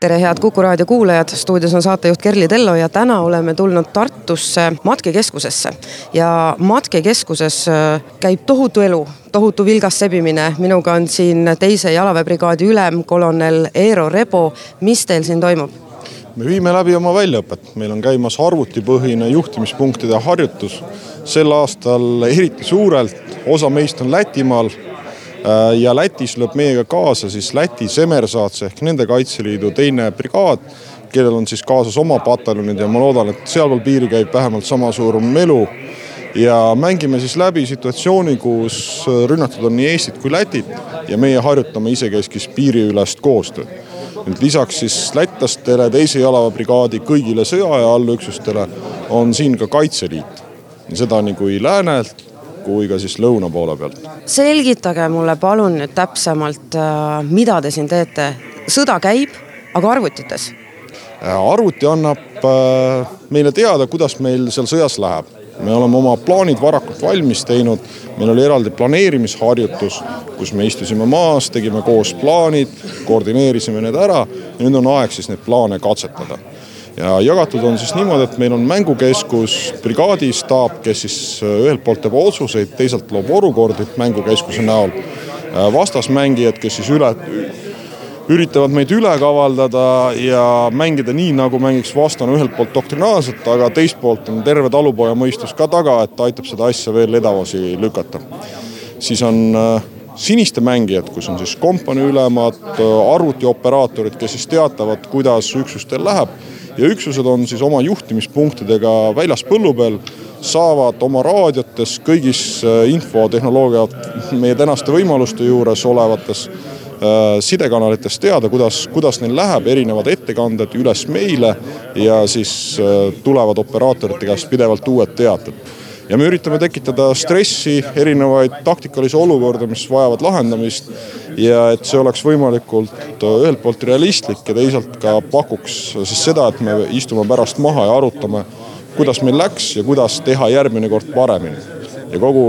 tere, head Kuku raadio kuulajad, stuudios on saatejuht Kerli Tello ja täna oleme tulnud Tartusse matkekeskusesse. ja matkekeskuses äh, käib tohutu elu, tohutu vilgas sebimine. minuga on siin teise jalaväebrigaadi ülem, kolonel Eero Rebo. mis teil siin toimub? me viime läbi oma väljaõpet, meil on käimas arvutipõhine juhtimispunktide harjutus. sel aastal eriti suurelt, osa meist on Lätimaal ja Lätis lööb meiega kaasa siis Läti Semersaats ehk nende Kaitseliidu teine brigaad, kellel on siis kaasas oma pataljonid ja ma loodan, et sealpool piiri käib vähemalt sama suur melu. ja mängime siis läbi situatsiooni, kus rünnatud on nii Eestit kui Lätit ja meie harjutame isekeskis piiriülest koostööd. nüüd lisaks siis lätlastele, teise jalaväebrigaadi kõigile sõjaaja allüksustele on siin ka Kaitseliit. seda nii kui läänelt kui ka siis lõuna poole pealt. selgitage mulle palun nüüd täpsemalt, äh, mida te siin teete. sõda käib, aga arvutites? Äh, arvuti annab äh, meile teada, kuidas meil seal sõjas läheb me oleme oma plaanid varakult valmis teinud, meil oli eraldi planeerimisharjutus, kus me istusime maas, tegime koos plaanid, koordineerisime need ära ja nüüd on aeg siis neid plaane katsetada ja jagatud on siis niimoodi, et meil on mängukeskus, brigaadistaap, kes siis äh, ühelt poolt teeb otsuseid, teisalt loob olukordi mängukeskuse näol. Äh, vastasmängijad, kes siis üle, üritavad meid üle kavaldada ja mängida nii, nagu mängiks vastane ühelt poolt doktrinaarselt, aga teist poolt on terve talupojamõistus ka taga, et aitab seda asja veel edasi lükata. siis on äh, siniste mängijad, kus on siis kompaniiülemad, arvutioperaatorid, kes siis teatavad, kuidas üksustel läheb ja üksused on siis oma juhtimispunktidega väljas põllu peal, saavad oma raadiotes kõigis äh, infotehnoloogia meie tänaste võimaluste juures olevates äh, sidekanalites teada, kuidas, kuidas neil läheb, erinevad ettekanded üles meile ja siis äh, tulevad operaatorite käest pidevalt uued teated ja me üritame tekitada stressi, erinevaid taktikalisi olukordi, mis vajavad lahendamist. ja et see oleks võimalikult äh, ühelt poolt realistlik ja teisalt ka pakuks siis seda, et me istume pärast maha ja arutame, kuidas meil läks ja kuidas teha järgmine kord paremini. ja kogu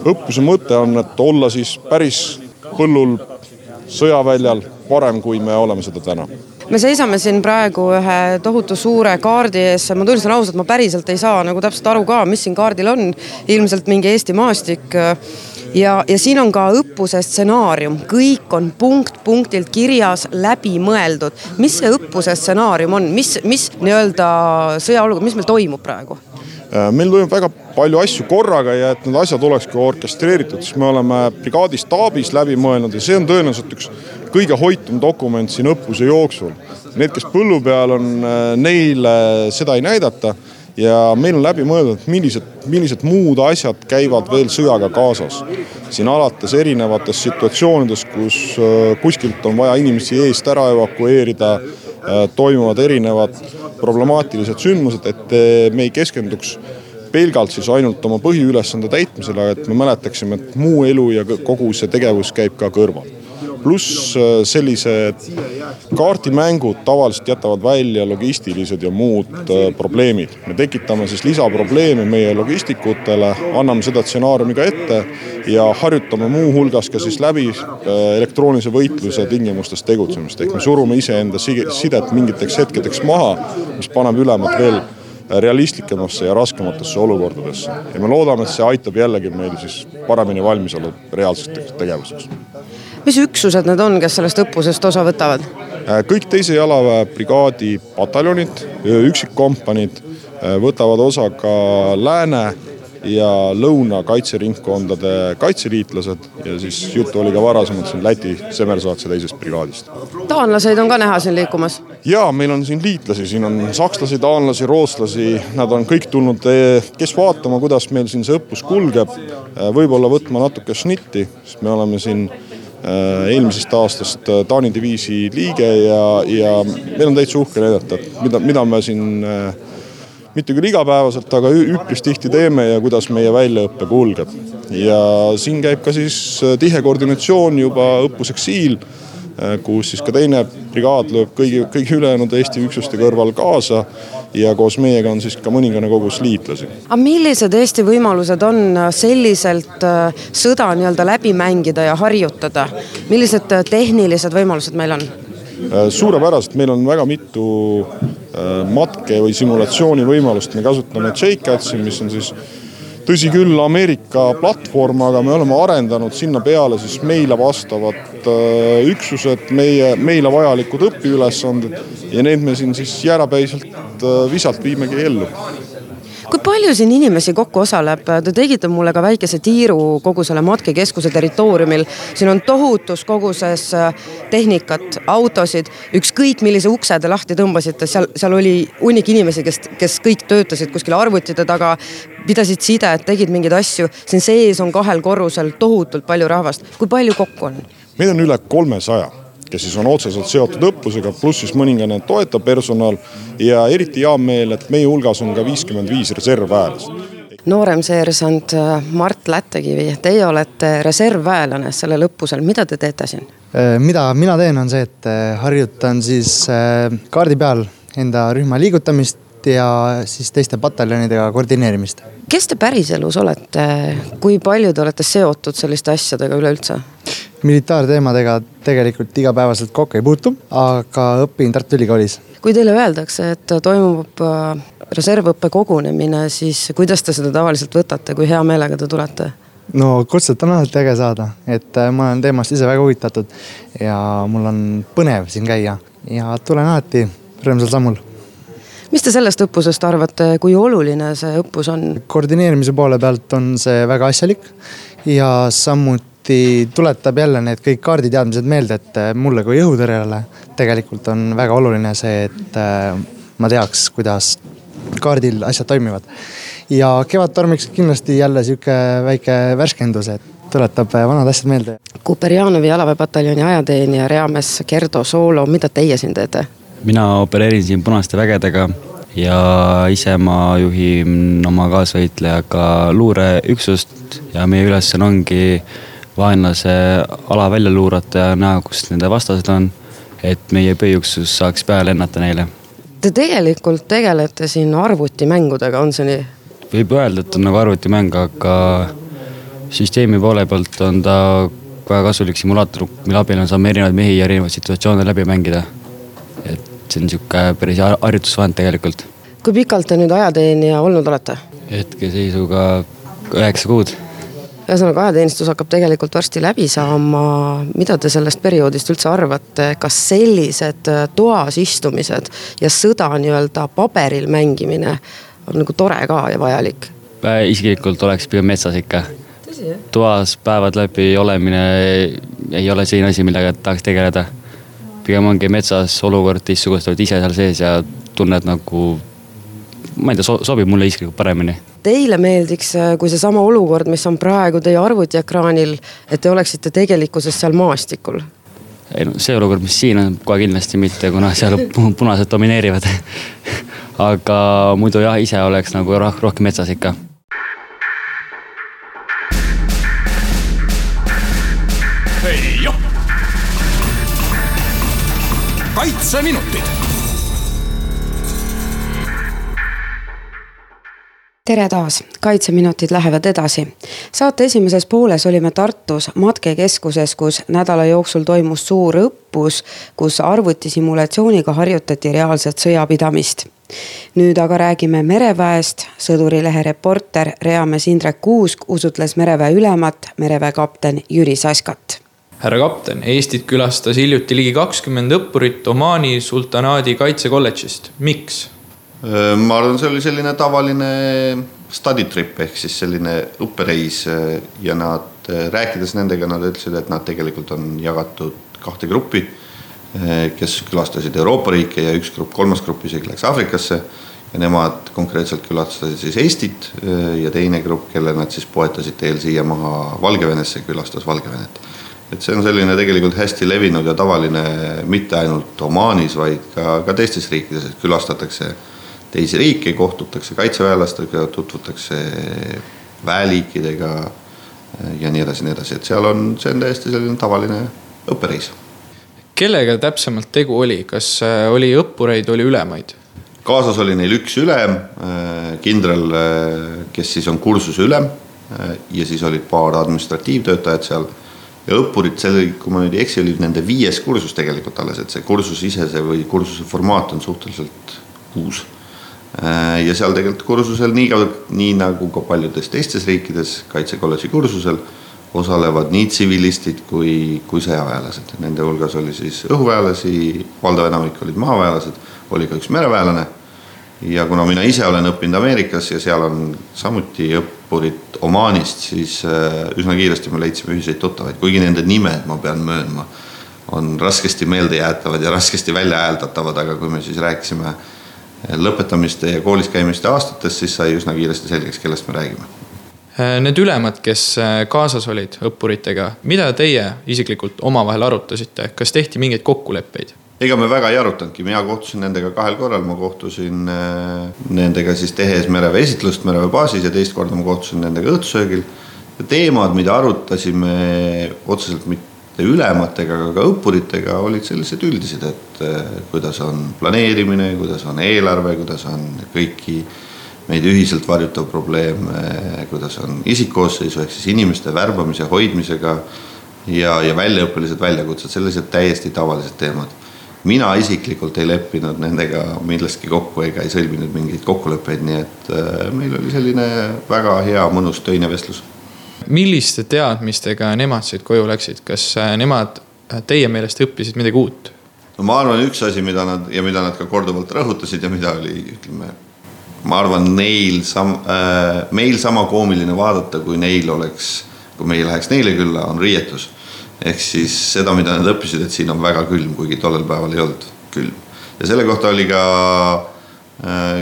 õppuse mõte on, et olla siis päris põllul sõjaväljal parem, kui me oleme seda täna me seisame siin praegu ühe tohutu suure kaardi ees, ma tunnistan ausalt, ma päriselt ei saa nagu täpselt aru ka, mis siin kaardil on. ilmselt mingi Eesti maastik. ja, ja siin on ka õppuse stsenaarium, kõik on punkt punktilt kirjas, läbi mõeldud. mis see õppuse stsenaarium on, mis, mis nii-öelda sõjaolukord, mis meil toimub praegu? Äh, meil toimub väga palju asju korraga ja et need asjad olekski orkestreeritud, siis me oleme brigaadi staabis läbi mõelnud ja see on tõenäoliselt üks kõige hoitum dokument siin õppuse jooksul. Need, kes põllu peal on, äh, neile seda ei näidata ja meil on läbi mõeldud, millised, millised muud asjad käivad veel sõjaga kaasas. siin alates erinevatest situatsioonidest, kus äh, kuskilt on vaja inimesi eest ära evakueerida Äh, toimuvad erinevad problemaatilised sündmused, et me ei keskenduks pelgalt siis ainult oma põhiülesande täitmisele, et me mäletaksime, et muu elu ja kogu see tegevus käib ka kõrval pluss äh, sellised kaardimängud tavaliselt jätavad välja logistilised ja muud äh, probleemid. me tekitame siis lisaprobleeme meie logistikutele, anname seda stsenaariumi ka ette ja harjutame muuhulgas ka siis läbi äh, elektroonilise võitluse tingimustes tegutsemist, ehk me surume iseenda sidet mingiteks hetkedeks maha, mis paneb ülemad veel realistlikumasse ja raskematesse olukordadesse. ja me loodame, et see aitab jällegi meil siis paremini valmis olla reaalseteks tegevuseks mis üksused need on, kes sellest õppusest osa võtavad? Äh, kõik teise jalaväebrigaadi pataljonid, üksikkompaniid äh, võtavad osa ka lääne ja lõuna kaitseringkondade kaitseliitlased ja siis juttu oli ka varasemalt siin Läti Semersaatse teisest brigaadist. taanlaseid on ka näha siin liikumas? ja meil on siin liitlasi, siin on sakslasi, taanlasi, rootslasi, nad on kõik tulnud, eh, kes vaatama, kuidas meil siin see õppus kulgeb. Võib-olla võtma natuke šnitti, sest me oleme siin Äh, eelmisest aastast äh, Taani diviisi liige ja, ja meil on täitsa uhke näidata, et mida, mida me siin äh, mitte küll igapäevaselt, aga üpris tihti teeme ja kuidas meie väljaõpe kulgeb. ja siin käib ka siis tihe koordinatsioon juba õppuseks Siil Äh, kus siis ka teine brigaad lööb kõigi, kõigi ülejäänud Eesti üksuste kõrval kaasa ja koos meiega on siis ka mõningane kogus liitlasi. aga millised Eesti võimalused on äh, selliselt äh, sõda nii-öelda läbi mängida ja harjutada, millised tehnilised võimalused meil on? suurepäraselt, meil on väga mitu matke või simulatsiooni võimalust, me kasutame JCATS-i, mis on siis tõsi küll, Ameerika platvorm, aga me oleme arendanud sinna peale siis meile vastavad äh, üksused, meie, meile vajalikud õpiülesanded ja need me siin siis jäärapäiselt äh, visalt viimegi ellu kui palju siin inimesi kokku osaleb, te tegite mulle ka väikese tiiru kogu selle matkekeskuse territooriumil. siin on tohutus koguses äh, tehnikat, autosid, ükskõik millise ukse te lahti tõmbasite, seal, seal oli hunnik inimesi, kes, kes kõik töötasid kuskil arvutite taga, pidasid sidet, tegid mingeid asju. siin sees on kahel korrusel tohutult palju rahvast, kui palju kokku on? meid on üle kolmesaja kes siis on otseselt seotud õppusega, pluss siis mõningane toetav personal. ja eriti hea meel, et meie hulgas on ka viiskümmend viis reservväelast nooremseersant äh, Mart Lättekivi, teie olete reservväelane sellel õppusel, mida te teete siin? Äh, mida mina teen, on see, et äh, harjutan siis kaardi peal enda rühma liigutamist ja siis teiste pataljonidega koordineerimist. kes te päriselus olete, kui palju te olete seotud selliste asjadega üleüldse? Militaarteemadega tegelikult igapäevaselt kokku ei puutu, aga õpin Tartu Ülikoolis. kui teile öeldakse, et toimub äh, reservõppe kogunemine, siis kuidas te seda tavaliselt võtate, kui hea meelega te tulete? no kutset on alati äge saada, et äh, ma olen teemast ise väga huvitatud ja mul on põnev siin käia ja tulen alati rõõmsal sammul mis te sellest õppusest arvate, kui oluline see õppus on? koordineerimise poole pealt on see väga asjalik ja samuti samuti tuletab jälle need kõik kaarditeadmised meelde, et äh, mulle kui õhutõrjele tegelikult on väga oluline see, et äh, ma teaks, kuidas kaardil asjad toimivad. ja Kevadtormiks kindlasti jälle sihuke väike värskendus, et tuletab äh, vanad asjad meelde. Kuperjanovi jalaväepataljoni ajateenija reamees Gerdo Soolo, mida teie siin teete? mina opereerin siin Punaste vägedega ja ise ma juhin oma kaasvõitlejaga luureüksust ja meie ülesanne ongi vaenlase ala välja luurata ja näha, kus nende vastased on. et meie pöiuksus saaks peale lennata neile. Te tegelikult tegelete siin arvutimängudega, on see nii? võib öelda, et on nagu arvutimäng, aga süsteemi poole pealt on ta väga kasulik simulaator, mille abil me saame erinevaid mehi ja erinevaid situatsioone läbi mängida. et see on sihuke päris harjutusvahend tegelikult. kui pikalt te nüüd ajateenija olnud olete? hetkeseisuga üheksa kuud ühesõnaga ajateenistus hakkab tegelikult varsti läbi saama. mida te sellest perioodist üldse arvate, kas sellised äh, toas istumised ja sõda nii-öelda paberil mängimine on nagu tore ka ja vajalik? isiklikult oleks pigem metsas ikka. toas päevad läbi olemine ei ole selline asi, millega tahaks tegeleda. pigem ongi metsas olukord teistsugust, oled ise seal sees ja tunned nagu, ma ei tea, sobib mulle isiklikult paremini teile meeldiks, äh, kui seesama olukord, mis on praegu teie arvutiekraanil, et te oleksite tegelikkuses seal maastikul? ei no see olukord, mis siin on, kohe kindlasti mitte, kuna seal punased domineerivad aga muidu jah, ise oleks nagu rohkem metsas ikka. kaitseminutid tere taas, kaitseminutid lähevad edasi. saate esimeses pooles olime Tartus matkekeskuses, kus nädala jooksul toimus suur õppus, kus arvutisimulatsiooniga harjutati reaalset sõjapidamist. nüüd aga räägime mereväest. sõdurilehe reporter reamees Indrek Kuusk usutles mereväe ülemat, mereväe kapten Jüri Saskat härra kapten, Eestit külastas hiljuti ligi kakskümmend õppurit Omaani sultanaadi kaitsekolledžist, miks? Äh, ma arvan, see oli selline tavaline study trip ehk siis selline õppereis äh, ja nad, äh, rääkides nendega, nad ütlesid, et nad tegelikult on jagatud kahte gruppi. kes külastasid Euroopa riike ja üks grupp, kolmas grupp isegi läks Aafrikasse. ja nemad konkreetselt külastasid siis Eestit ja teine grupp, kelle nad siis poetasid teel siia maha Valgevenesse, külastas Valgevenet et see on selline tegelikult hästi levinud ja tavaline mitte ainult Omaanis, vaid ka, ka teistes riikides, et külastatakse teisi riike, kohtutakse kaitseväelastega, tutvutakse väeliikidega ja nii edasi, nii edasi, et seal on, see on täiesti selline tavaline õppereis. kellega täpsemalt tegu oli, kas äh, oli õppureid, oli ülemaid? kaasas oli neil üks ülem, äh, kindral, kes siis on kursuse ülem ja siis olid paar administratiivtöötajat seal. ja õppurid, see oli, kui ma nüüd ei eksi, oli nende viies kursus tegelikult alles, et see kursus ise, see või kursuse formaat on suhteliselt uus ja seal tegelikult kursusel nii, nii nagu ka paljudes teistes riikides kaitsekolledži kursusel osalevad nii tsivilistid kui, kui sõjaväelased. Nende hulgas oli siis õhuväelasi, valdav enamik olid maaväelased, oli ka üks mereväelane. ja kuna mina ise olen õppinud Ameerikas ja seal on samuti õppurid Omaanist, siis äh, üsna kiiresti me leidsime ühiseid tuttavaid, kuigi nende nimed, ma pean möönma, on raskesti meeldejäetavad ja raskesti välja hääldatavad, aga kui me siis rääkisime lõpetamiste ja koolis käimiste aastatest, siis sai üsna kiiresti selgeks, kellest me räägime. Need ülemad, kes äh, kaasas olid õppuritega, mida teie isiklikult omavahel arutasite, kas tehti mingeid kokkuleppeid? ega me väga ei arutanudki, mina kohtusin nendega kahel korral, ma kohtusin äh, nendega siis tehes mereväe esitlust mereväe baasis ja teist korda ma kohtusin nendega õhtusöögil. teemad, mida arutasime otseselt mitte ülematega, aga ka õppuritega olid sellised üldised, et kuidas on planeerimine, kuidas on eelarve, kuidas on kõiki meid ühiselt varjutav probleem, eh, kuidas on isikkoosseisu ehk siis inimeste värbamise, hoidmisega ja, ja väljaõppelised väljakutsed, sellised täiesti tavalised teemad. mina isiklikult ei leppinud nendega millestki kokku ega ei sõlminud mingeid kokkuleppeid, nii et eh, meil oli selline väga hea mõnus töine vestlus milliste teadmistega nemad siit koju läksid, kas äh, nemad äh, teie meelest õppisid midagi uut? no ma arvan, üks asi, mida nad ja mida nad ka korduvalt rõhutasid ja mida oli, ütleme, ma arvan, neil sam- äh,, meil sama koomiline vaadata, kui neil oleks, kui meie läheks neile külla, on riietus. ehk siis seda, mida nad õppisid, et siin on väga külm, kuigi tollel päeval ei olnud külm. ja selle kohta oli ka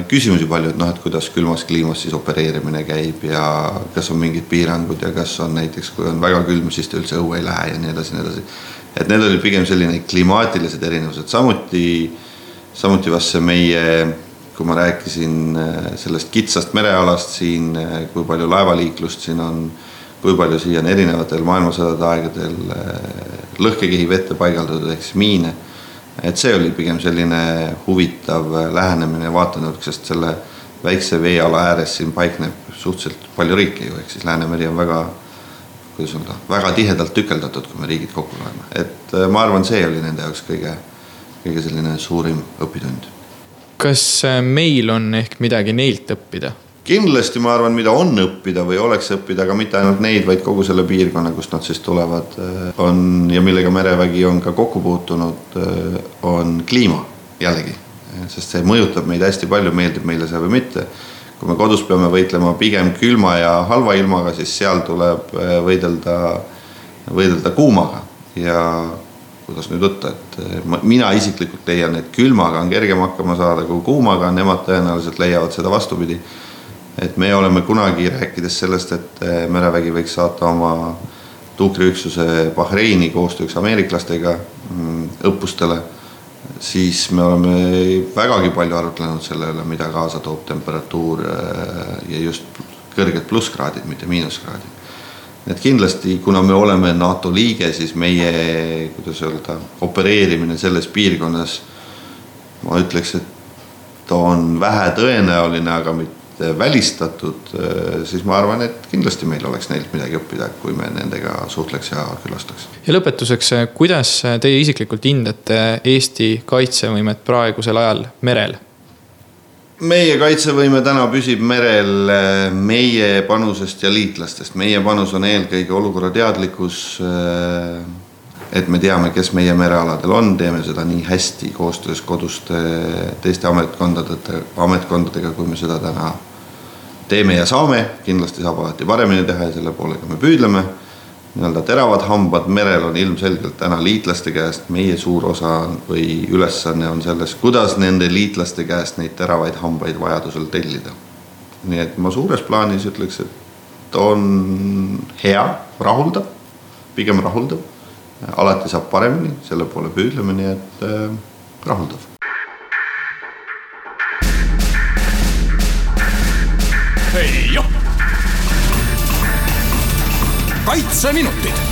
küsimusi palju, et noh, et kuidas külmas kliimas siis opereerimine käib ja kas on mingid piirangud ja kas on näiteks, kui on väga külm, siis te üldse õue ei lähe ja nii edasi, nii edasi. et need olid pigem selline klimaatilised erinevused, samuti, samuti vast see meie, kui ma rääkisin äh, sellest kitsast merealast siin, äh, kui palju laevaliiklust siin on, kui palju siia on erinevatel maailmasõdade aegadel lõhkekehi vette paigaldatud ehk siis miine et see oli pigem selline huvitav lähenemine vaatenurk, sest selle väikse veeala ääres siin paikneb suhteliselt palju riike ju, ehk siis Läänemeri on väga, kuidas öelda, väga tihedalt tükeldatud, kui me riigid kokku loeme, et äh, ma arvan, see oli nende jaoks kõige, kõige selline suurim õpitund. kas äh, meil on ehk midagi neilt õppida? Kindlasti ma arvan, mida on õppida või oleks õppida, aga mitte ainult neid, vaid kogu selle piirkonna, kust nad siis tulevad, äh, on ja millega merevägi on ka kokku puutunud, äh, on kliima jällegi. sest see mõjutab meid hästi palju, meeldib meile see või mitte. kui me kodus peame võitlema pigem külma ja halva ilmaga, siis seal tuleb äh, võidelda, võidelda kuumaga ja kuidas nüüd võtta, et ma, mina isiklikult leian, et külmaga on kergem hakkama saada kui kuumaga, nemad tõenäoliselt leiavad seda vastupidi et me oleme kunagi rääkides sellest, et eh, merevägi võiks saata oma tuukriüksuse Bahreini koostööks ameeriklastega mm, õppustele, siis me oleme vägagi palju arutlenud selle üle, mida kaasa toob temperatuur eh, ja just kõrged plusskraadid, mitte miinuskraadid. et kindlasti, kuna me oleme NATO liige, siis meie, kuidas öelda, opereerimine selles piirkonnas, ma ütleks, et on vähetõenäoline, aga mitte välistatud, äh, siis ma arvan, et kindlasti meil oleks neilt midagi õppida, kui me nendega suhtleks ja külastaks. ja lõpetuseks, äh, kuidas teie isiklikult hindate Eesti kaitsevõimet praegusel ajal merel? meie kaitsevõime täna püsib merel äh, meie panusest ja liitlastest, meie panus on eelkõige olukorrateadlikkus. et me teame, kes meie merealadel on, teeme seda nii hästi koostöös koduste teiste ametkondadega, ametkondadega, kui me seda täna teeme ja saame, kindlasti saab alati paremini teha ja selle poolega me püüdleme. nii-öelda teravad hambad merel on ilmselgelt täna liitlaste käest, meie suur osa või ülesanne on selles, kuidas nende liitlaste käest neid teravaid hambaid vajadusel tellida. nii et ma suures plaanis ütleks, et on hea, rahuldav, pigem rahuldav. alati saab paremini, selle poole püüdleme, nii et äh, rahuldav kaitseminutid